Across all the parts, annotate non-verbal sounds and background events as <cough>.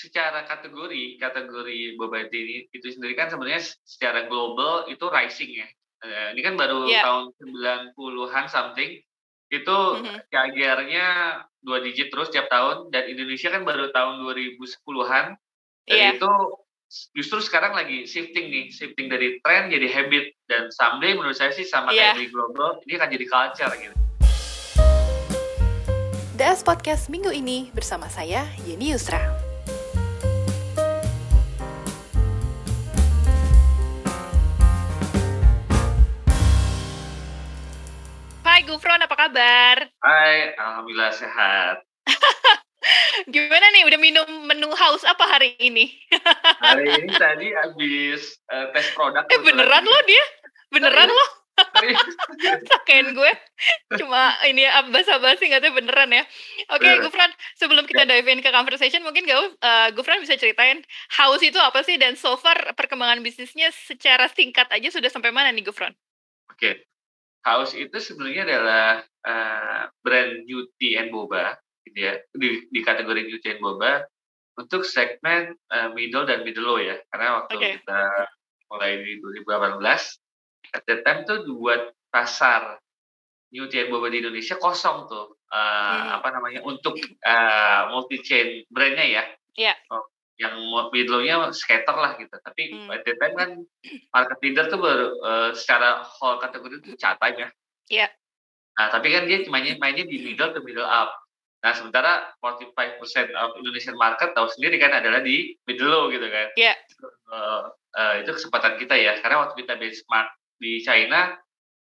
secara kategori kategori boba tea itu sendiri kan sebenarnya secara global itu rising ya. Uh, ini kan baru yeah. tahun 90-an something itu mm-hmm. KGR-nya dua digit terus tiap tahun dan Indonesia kan baru tahun 2010-an dan yeah. itu justru sekarang lagi shifting nih shifting dari tren jadi habit dan someday menurut saya sih sama yeah. kayak di global ini akan jadi culture gitu. DS Podcast minggu ini bersama saya Yeni Yusra. Alhamdulillah sehat. <laughs> Gimana nih, udah minum menu house apa hari ini? <laughs> hari ini tadi habis uh, tes produk. Eh beneran lo dia? Beneran lo? <laughs> Sakain gue cuma ini ya basa-basi nggak tahu beneran ya. Oke, okay, Gufran, sebelum kita ya. dive in ke conversation, mungkin gak uh, Gufran bisa ceritain house itu apa sih dan so far perkembangan bisnisnya secara singkat aja sudah sampai mana nih Gufran? Oke, okay. House itu sebenarnya adalah uh, brand beauty and boba, gitu ya, di, di kategori beauty and boba untuk segmen uh, middle dan middle low ya, karena waktu okay. kita mulai di 2018, at that time tuh buat pasar beauty and boba di Indonesia kosong tuh, uh, hmm. apa namanya untuk uh, multi chain brandnya ya. Yeah. Yang middle-nya skater lah gitu. Tapi hmm. at the time kan market leader tuh baru uh, secara whole kategori itu catat ya. Iya. Yeah. Nah, tapi kan dia mainnya mainnya di middle to middle up. Nah, sementara 45% of Indonesian market tahu sendiri kan adalah di middle low gitu kan. Iya. Yeah. Uh, uh, itu kesempatan kita ya. Karena waktu kita benchmark di China,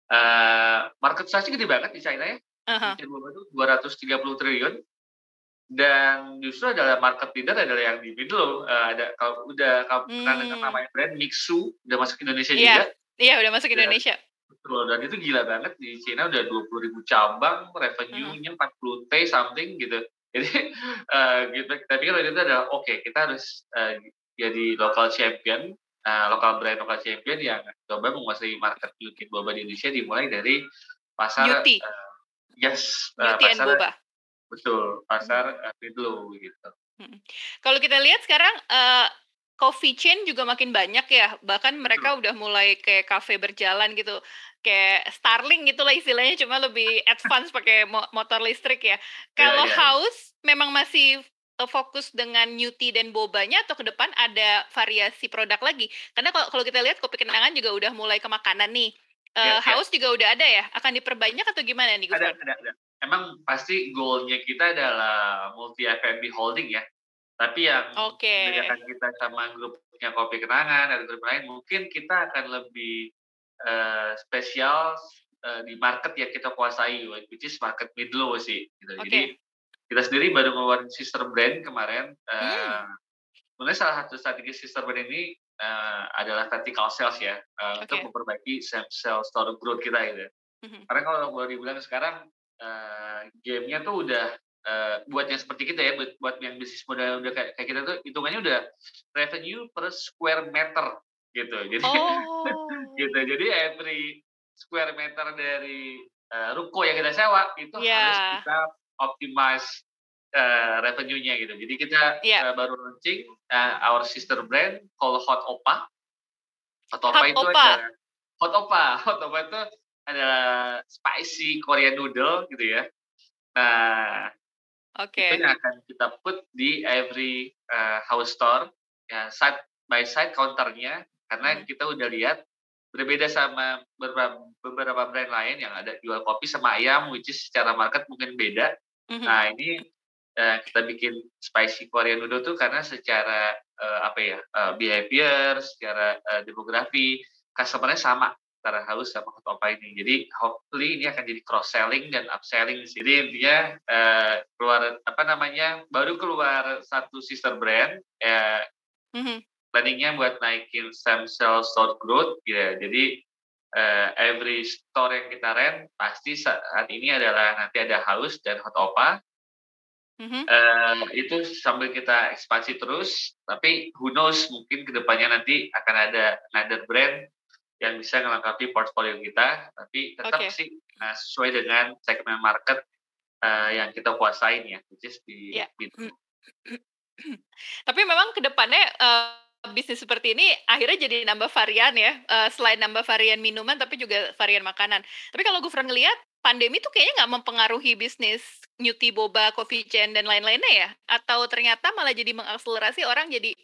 uh, market size gede banget di China ya. Uh -huh. Itu 230 triliun dan justru adalah market leader adalah yang di middle uh, ada kalau udah kalau hmm. pernah dengar namanya brand Mixu udah masuk Indonesia yeah. juga. Iya yeah, udah masuk Indonesia. Betul. Dan itu gila banget. Di China udah dua puluh ribu cabang revenue-nya empat puluh t something gitu. <laughs> Jadi uh, gitu. Tapi kalau itu adalah oke okay, kita harus uh, jadi local champion uh, local brand local champion yang coba menguasai market beauty boba di Indonesia dimulai dari pasar beauty. Uh, yes uh, beauty pasar and boba Betul, pasar hmm. gitu gitu. Hmm. Kalau kita lihat sekarang uh, coffee chain juga makin banyak ya. Bahkan mereka udah mulai kayak cafe berjalan gitu. Kayak Starling gitu lah istilahnya cuma lebih advance pakai motor listrik ya. Iya, Kalau yeah, yeah. house memang masih eh, fokus dengan new tea dan bobanya atau ke depan ada variasi produk lagi? Karena kalau kalau kita lihat kopi kenangan juga udah mulai ke makanan nih. Uh, yeah, house yeah. juga udah ada ya? Akan diperbanyak atau gimana nih? Ada, ada, ada emang pasti goalnya kita adalah multi F&B holding ya. Tapi yang okay. membedakan kita sama grupnya Kopi Kenangan atau grup lain, mungkin kita akan lebih uh, spesial uh, di market yang kita kuasai, which is market mid low sih. Gitu. Okay. Jadi kita sendiri baru ngeluarin sister brand kemarin. Uh, hmm. Sebenarnya salah satu strategi sister brand ini uh, adalah vertical sales ya, uh, okay. untuk memperbaiki sales store growth kita gitu. Mm -hmm. Karena kalau boleh dibilang sekarang uh, gamenya tuh udah uh, buat yang seperti kita ya, buat, buat yang bisnis modal udah kayak, kayak kita tuh hitungannya udah revenue per square meter gitu. <laughs> Jadi oh. gitu. Jadi every square meter dari uh, ruko yang kita sewa itu yeah. harus kita optimize uh, revenue-nya gitu. Jadi kita yeah. uh, baru launching uh, our sister brand called Hot Opa. Hot Opa Hot itu Opa. ada Hot Opa. <laughs> Hot Opa itu ada spicy Korean noodle gitu ya. Nah, okay. itu yang akan kita put di every uh, house store ya side by side counternya karena hmm. kita udah lihat berbeda sama beberapa beberapa brand lain yang ada jual kopi sama ayam which is secara market mungkin beda. Mm-hmm. Nah, ini uh, kita bikin spicy Korean noodle tuh karena secara uh, apa ya uh, behavior, secara uh, demografi customernya sama antara haus sama hot opa ini. Jadi hopefully ini akan jadi cross selling dan upselling. Jadi intinya uh, keluar apa namanya baru keluar satu sister brand. Uh, mm-hmm. Planningnya buat naikin stem cell store growth. Ya. Jadi uh, every store yang kita rent pasti saat ini adalah nanti ada haus dan hot opa. Mm-hmm. Uh, itu sambil kita ekspansi terus, tapi who knows mungkin ke depannya nanti akan ada another brand yang bisa melengkapi portfolio kita, tapi tetap okay. sih uh, sesuai dengan segmen market uh, yang kita kuasain ya, which is di yeah. <clears throat> Gitu. Tapi memang ke depannya, uh, bisnis seperti ini akhirnya jadi nambah varian ya, uh, selain nambah varian minuman tapi juga varian makanan. Tapi kalau Gufron ngelihat, pandemi tuh kayaknya nggak mempengaruhi bisnis Newty, Boba, Coffee Chain, dan lain-lainnya ya? Atau ternyata malah jadi mengakselerasi orang jadi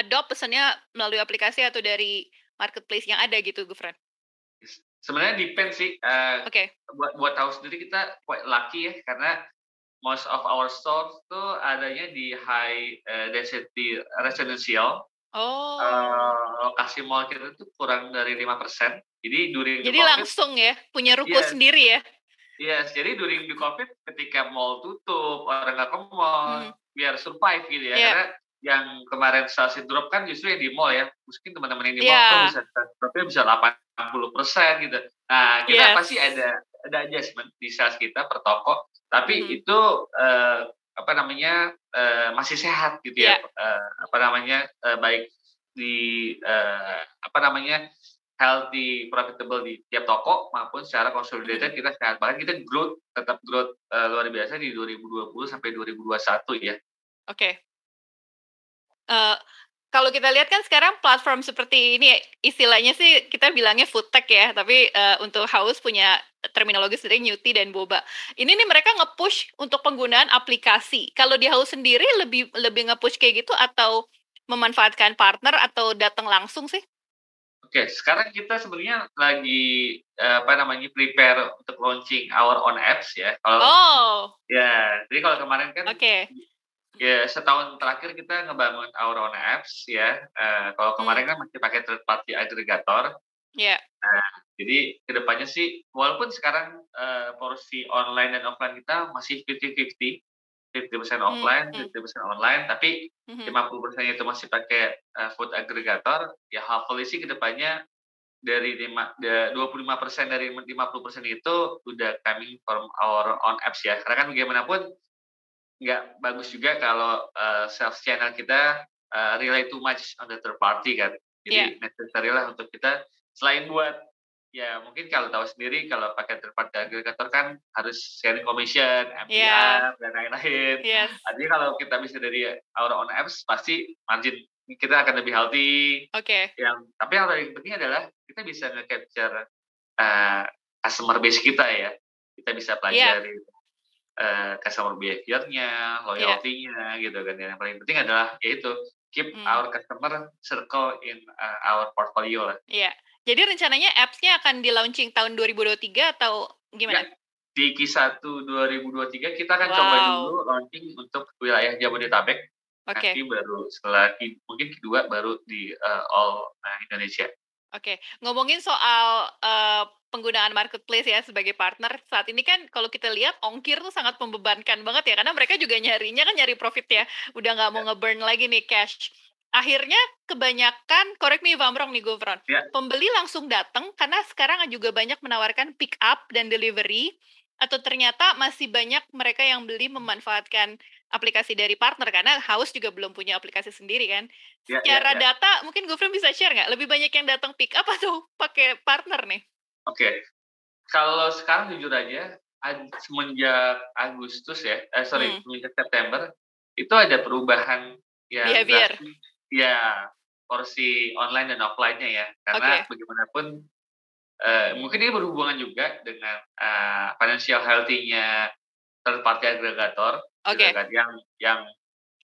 adopt pesannya melalui aplikasi atau dari marketplace yang ada gitu, Gufron? Sebenarnya depend sih, uh, Oke. buat buat tahu sendiri kita quite lucky ya, karena most of our stores tuh adanya di high, uh, density residential. Oh. Uh, lokasi mall kita tuh kurang dari 5%. Jadi during Jadi COVID langsung ya, punya ruko Yes. sendiri ya? Yes, jadi during the COVID ketika mall tutup, orang nggak ke mall, Mhm. biar survive gitu ya. Iya. Karena yang kemarin sales drop kan justru yang di mall ya. Mungkin teman-teman yang di mall Iya. tuh bisa dropnya bisa 80% gitu. Nah, kita Yes. pasti ada ada adjustment di sales kita per toko, tapi Mhm. itu eh, apa namanya eh, masih sehat gitu ya. Iya. Eh, apa namanya eh, baik di eh, apa namanya healthy, profitable di tiap toko maupun secara consolidated kita sehat banget. Kita growth tetap growth eh, luar biasa di 2020 sampai 2021 ya. Oke. Eh, kalau kita lihat kan sekarang platform seperti ini istilahnya sih kita bilangnya food tech ya, tapi eh, untuk Haus punya terminologi sendiri Newty dan Boba. Ini nih mereka nge-push untuk penggunaan aplikasi. Kalau di Haus sendiri lebih lebih nge-push kayak gitu atau memanfaatkan partner atau datang langsung sih? Oke, sekarang kita sebenarnya lagi eh, apa namanya prepare untuk launching our own apps ya. Kalau Oh, ya, jadi kalau kemarin kan oke. Ya setahun terakhir kita ngebangun our own apps ya. Eh, kalau kemarin kan masih pakai third party aggregator. Ya, Jadi ke depannya sih, walaupun sekarang eh, porsi online dan offline kita masih 50-50, 50% offline, hmm. 50% online, tapi mhm. 50% itu masih pakai eh, food aggregator, ya hopefully sih ke depannya dari lima, da- 25% dari 50% itu udah coming from our own apps ya. Karena kan bagaimanapun nggak bagus juga kalau eh, sales channel kita eh, rely too much on the third party kan. Jadi necessary lah untuk kita selain buat ya mungkin kalau tahu sendiri kalau pakai third party aggregator kan harus sharing commission, MPR dan lain-lain. yes, Artinya kalau kita bisa dari our own apps pasti margin kita akan lebih healthy. oke. Yang tapi yang paling penting adalah kita bisa nge-capture uh, customer base kita ya. Kita bisa pelajari uh, customer behavior-nya, loyalty-nya gitu kan. Yang paling penting adalah yaitu keep Hmm. our customer circle in uh, our portfolio lah. Iya. Jadi rencananya apps-nya akan di launching tahun 2023 atau gimana? Ya, di Q1 2023 kita akan Wow. coba dulu launching untuk wilayah Jabodetabek. Oke. Nanti baru setelah mungkin kedua baru di uh, all Indonesia. Oke, ngomongin soal eh, penggunaan marketplace ya sebagai partner saat ini kan kalau kita lihat ongkir tuh sangat membebankan banget ya karena mereka juga nyarinya kan nyari profit ya, udah nggak mau nge-burn lagi nih cash. Akhirnya kebanyakan, correct me if I'm wrong nih Gufron, Ya. pembeli langsung datang karena sekarang juga banyak menawarkan pick up dan delivery atau ternyata masih banyak mereka yang beli memanfaatkan aplikasi dari partner karena House juga belum punya aplikasi sendiri kan. Ya, ya, Secara ya. data mungkin Gufron bisa share nggak? Lebih banyak yang datang pick up atau <laughs> pakai partner nih? Oke, kalau sekarang jujur aja semenjak Agustus ya, eh, sorry Hmm. semenjak September itu ada perubahan yang Behavior. drastis. ya porsi online dan offline-nya ya, karena bagaimanapun eh, mungkin ini berhubungan juga dengan eh, financial healthy-nya third party aggregator gitu Oke. kan, yang yang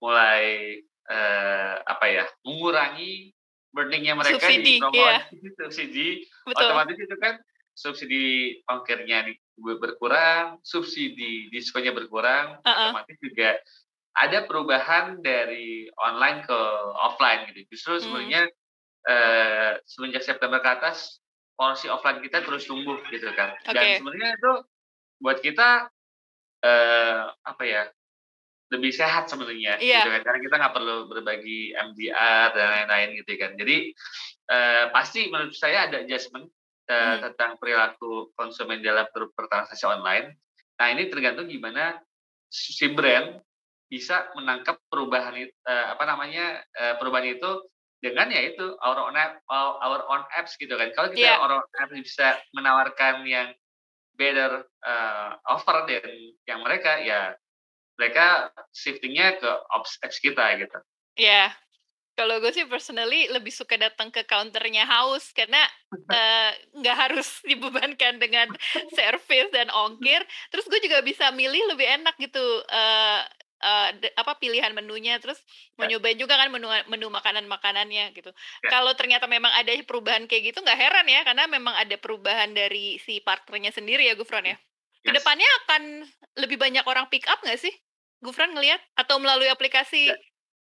mulai eh, apa ya mengurangi burning-nya mereka Subsidi, di promosi <laughs> subsidi Betul. otomatis itu kan subsidi ongkirnya berkurang, subsidi diskonnya berkurang, Uh-uh. otomatis juga ada perubahan dari online ke offline gitu. Justru Hmm. sebenarnya eh, semenjak September ke atas porsi offline kita terus tumbuh gitu kan. Oke. Dan sebenarnya itu buat kita eh, apa ya lebih sehat sebenarnya Iya. gitu kan karena kita nggak perlu berbagi MDR dan lain-lain gitu kan jadi eh, pasti menurut saya ada adjustment eh, Hmm. tentang perilaku konsumen dalam ber- bertransaksi online nah ini tergantung gimana si brand bisa menangkap perubahan eh, apa namanya eh, perubahan itu dengan ya itu our own app, our own apps gitu kan kalau kita Iya. our own apps bisa menawarkan yang better uh, offer dari yang mereka ya mereka shiftingnya ke ops apps kita gitu. Iya. Yeah. Kalau gue sih personally lebih suka datang ke counternya house karena <laughs> eh, nggak uh, harus <laughs> dibebankan dengan <laughs> service dan ongkir. Terus gue juga bisa milih lebih enak gitu uh, uh, apa pilihan menunya. Terus ya. nyobain juga kan menu menu makanan makanannya gitu. Ya. Kalau ternyata memang ada perubahan kayak gitu nggak heran ya karena memang ada perubahan dari si partnernya sendiri ya Gufron ya. Yes. Ke depannya akan lebih banyak orang pick up nggak sih? Gufron ngelihat atau melalui aplikasi? Ya.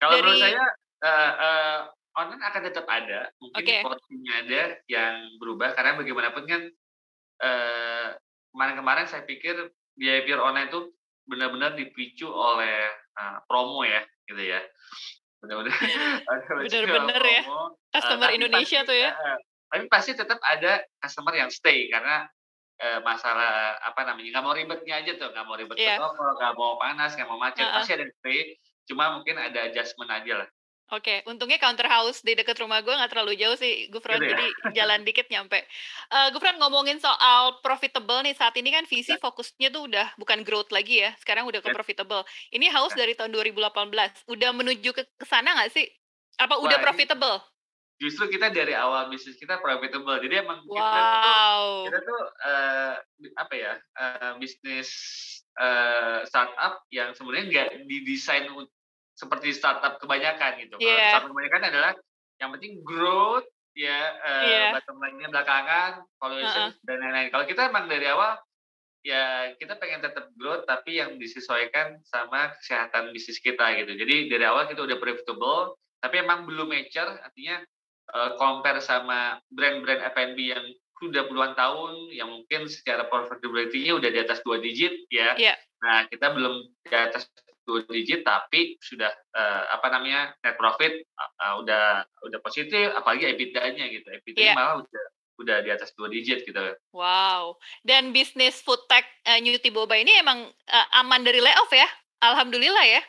Kalau dari... menurut saya uh, uh, online akan tetap ada, mungkin okay. porsinya ada yang berubah karena bagaimanapun kan uh, kemarin-kemarin saya pikir behavior online itu benar-benar dipicu oleh uh, promo ya, gitu ya. Benar-benar <laughs> benar-benar ya. Customer uh, Indonesia pasti, tuh ya. Uh, tapi pasti tetap ada customer yang stay karena uh, masalah apa namanya nggak mau ribetnya aja tuh nggak mau ribet yeah. toko nggak mau panas nggak mau macet uh -uh. pasti ada yang stay cuma mungkin ada adjustment aja lah Oke, untungnya counter house di dekat rumah gue nggak terlalu jauh sih, Gufron. Gitu ya? Jadi jalan dikit nyampe. Uh, Gufron ngomongin soal profitable nih saat ini kan visi ya. fokusnya tuh udah bukan growth lagi ya, sekarang udah ke ya. profitable. Ini house ya. dari tahun 2018, udah menuju ke sana nggak sih? Apa Wah, udah profitable? Justru kita dari awal bisnis kita profitable, jadi emang wow. kita tuh, kita tuh uh, apa ya uh, bisnis uh, startup yang sebenarnya nggak didesain seperti startup kebanyakan gitu. Yeah. Kalau iya. startup kebanyakan adalah yang penting growth ya uh, yeah. bottom line-nya belakangan, valuation uh -uh. dan lain-lain. Kalau kita emang dari awal ya kita pengen tetap growth tapi yang disesuaikan sama kesehatan bisnis kita gitu. Jadi dari awal kita udah profitable tapi emang belum mature artinya uh, compare sama brand-brand F&B yang sudah puluhan tahun yang mungkin secara profitability-nya udah di atas dua digit ya. Yeah. Nah, kita belum di atas dua digit tapi sudah uh, apa namanya net profit uh, udah udah positif apalagi EBITDA-nya gitu EBITDA yeah. malah udah udah di atas dua digit gitu. Wow. Dan bisnis food tech uh, New Boba ini emang uh, aman dari layoff ya? Alhamdulillah ya.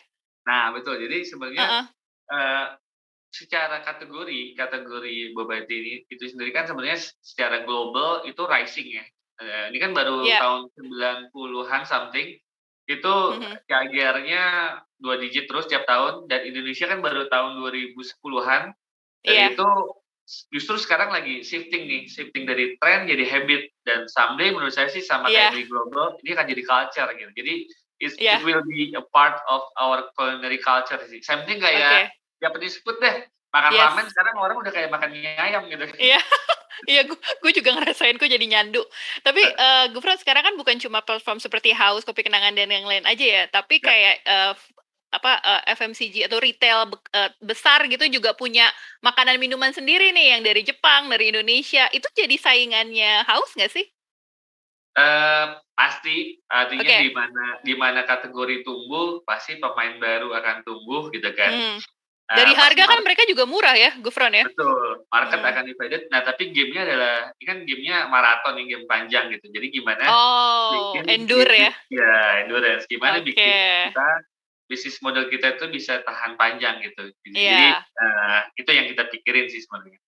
Nah betul. Jadi sebenarnya uh -uh. uh, secara kategori kategori boba ini itu sendiri kan sebenarnya secara global itu rising ya. Uh, ini kan baru yeah. tahun 90-an something itu mm-hmm. KGR-nya dua digit terus tiap tahun dan Indonesia kan baru tahun 2010-an dan yeah. itu justru sekarang lagi shifting nih shifting dari tren jadi habit dan someday menurut saya sih sama yeah. kayak di global ini akan jadi culture gitu jadi yeah. it will be a part of our culinary culture sih something kayak okay. Japanese food deh makan yes. ramen sekarang orang udah kayak makan mie ayam gitu iya. <laughs> Iya, gue gue juga ngerasain gue jadi nyandu. Tapi uh, Gufron sekarang kan bukan cuma platform seperti House, Kopi Kenangan dan yang lain aja ya, tapi ya. kayak uh, apa uh, FMCG atau retail uh, besar gitu juga punya makanan minuman sendiri nih yang dari Jepang, dari Indonesia. Itu jadi saingannya House nggak sih? Uh, pasti artinya okay. di mana di mana kategori tumbuh pasti pemain baru akan tumbuh gitu kan. Hmm. Nah, Dari harga kan mereka juga murah ya, Gufron ya? Betul, market hmm. akan divided. Nah, tapi gamenya adalah, ini kan gamenya maraton, ini game panjang gitu. Jadi gimana oh, bikin endure ya? Ya, endurance. Gimana okay. bikin kita, bisnis model kita itu bisa tahan panjang gitu. Jadi yeah. uh, itu yang kita pikirin sih sebenarnya.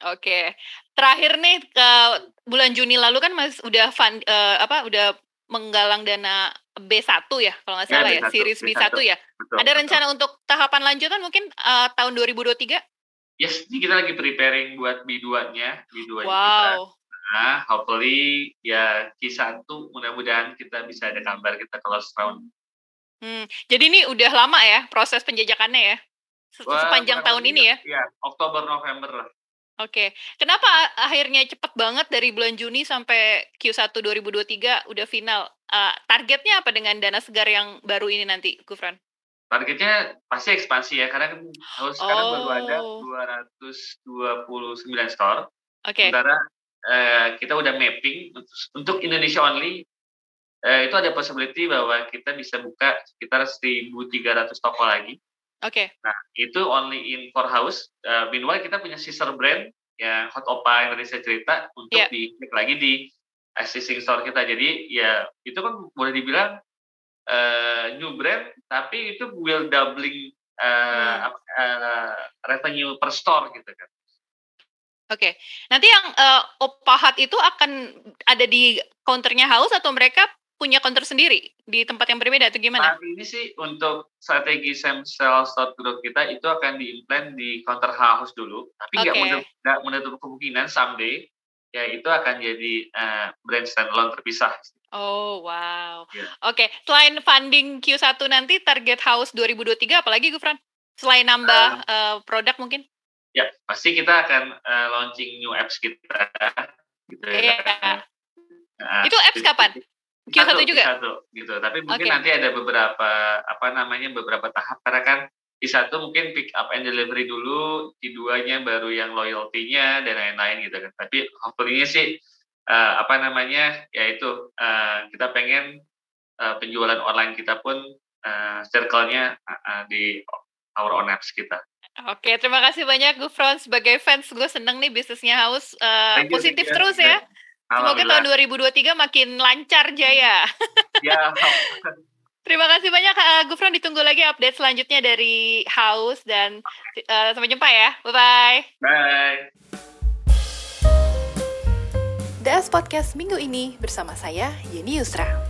Oke, okay. terakhir nih ke bulan Juni lalu kan mas udah fund uh, apa udah menggalang dana B1 ya kalau nggak ya, salah ya, ya series B1, B1 ya. Betul, Ada betul. rencana untuk tahapan lanjutan mungkin uh, tahun 2023? Yes, ini kita lagi preparing buat B2-nya, B2 wow. kita. Nah, hopefully ya Q1 mudah-mudahan kita bisa ada kabar kita close round. Hmm, jadi ini udah lama ya proses penjajakannya ya? Sepanjang Wah, tahun ini ya? Iya, Oktober November lah. Oke, kenapa akhirnya cepet banget dari bulan Juni sampai Q1 2023 udah final? Uh, targetnya apa dengan dana segar yang baru ini nanti, Gufran? Targetnya pasti ekspansi ya, karena kan oh. sekarang baru ada 229 store. Oke. Okay. Sementara uh, kita udah mapping untuk Indonesia only, uh, itu ada possibility bahwa kita bisa buka sekitar 1.300 toko lagi. Oke. Okay. Nah, itu only in for house. Uh, meanwhile kita punya sister brand yang Hot Opa yang tadi saya cerita untuk yeah. di lagi di existing store kita. Jadi ya itu kan boleh dibilang uh, new brand, tapi itu will doubling uh, hmm. uh, revenue per store gitu kan. Oke, okay. nanti yang uh, Opahat itu akan ada di counternya house atau mereka punya counter sendiri di tempat yang berbeda atau gimana? Saat ini sih untuk strategi Samsel Store Growth kita itu akan diimplement di counter house dulu, tapi nggak Oke. menutup, menutup kemungkinan someday ya itu akan jadi uh, brand standalone terpisah. Oh, wow. Iya. Oke, selain funding Q1 nanti target house 2023 apalagi Gufran? Selain nambah eh, produk mungkin? Ya, pasti kita akan uh, launching new apps kita gitu ya. Iya. Nah, Itu apps kapan? Q1 juga? Q1 gitu. Tapi mungkin Oke. nanti ada beberapa apa namanya beberapa tahap karena kan Q1 mungkin pick up and delivery dulu, Q2-nya baru yang loyalty-nya dan lain-lain gitu kan. Tapi hopefully sih eh, apa namanya yaitu eh, kita pengen eh, penjualan online kita pun eh, circle-nya eh, eh, di our own apps kita. Oke, terima kasih banyak Gufron sebagai fans gue seneng nih bisnisnya Thank you, positif thank you. terus ya. Semoga tahun Alhamdulillah. 2023 makin lancar jaya. <laughs> Ya, Terima kasih banyak eh, Gufron ditunggu lagi update selanjutnya dari House dan eh, sampai jumpa ya. Bye bye. bye. DS Podcast minggu ini bersama saya Yeni Yusra.